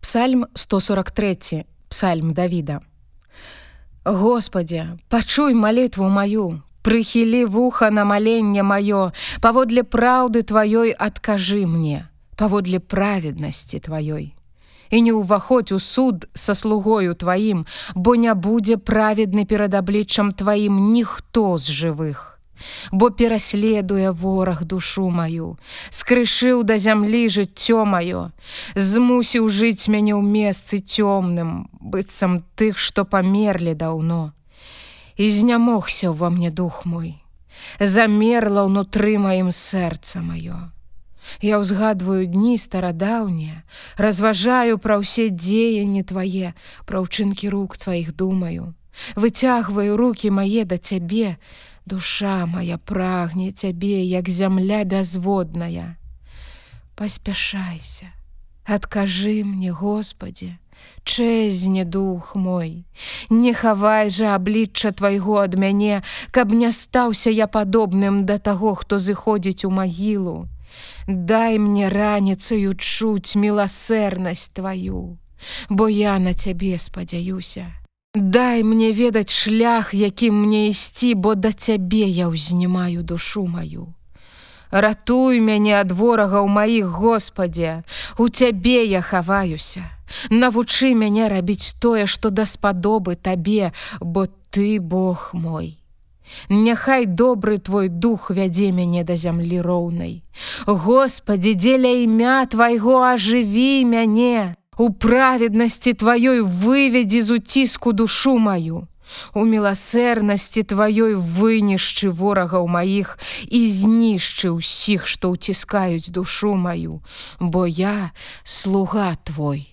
Псальм 143 Псальм Давіда. Господе, пачуй малітву маю, прыхілі вуха на маленне маё, паводле праўды тваёй адкажы мне, паводле праведнасці тваёй. І не ўваходь у суд са слугою тваім, бо не будзе праведны перад абліччам тваім ніхто з жывых бо пераследуе вораг душу маю, скрышыў да зямлі жыццё маё, змусіў жыць мяне ў месцы цёмным, быццам тых, што памерлі даўно. І знямогся ўва мне дух мой, замерла ўнутры маім сэрца маё. Я ўзгадваю дні старадаўнія, разважаю пра ўсе дзеянні твае, пра ўчынкі рук тваіх думаю, выцягваю руки мае да цябе, Душа моя прагне цябе, як зямля бязводная. Паспяшайся, Адкажы мне, Господе, Чэзне дух мой, Не хавай жа аблічча твайго ад мяне, каб не стаўся я падобным да таго, хто зыходзіць у магілу. Дай мне раніцаю чуць міласэрнасць тваю, Бо я на цябе спадзяюся. Дай мне ведаць шлях, якім мне ісці, бо да цябе я ўзнімаю душу маю. Ратуй мяне ад ворагаў маіх Господе, У цябе я хаваюся. Навучы мяне рабіць тое, што даспадобы табе, бо ты Бог мой. Няхай добры твой дух вядзе мяне да зямлі роўнай. Господі, дзеля імя твайго ажыві мяне. У праведнасці тваёй выведзі з уціску душу маю. У міласэрнасці тваёй вынішчы ворагаў маіх і знішчы ўсіх, што ўціскаюць душу маю, бо я слуга твой.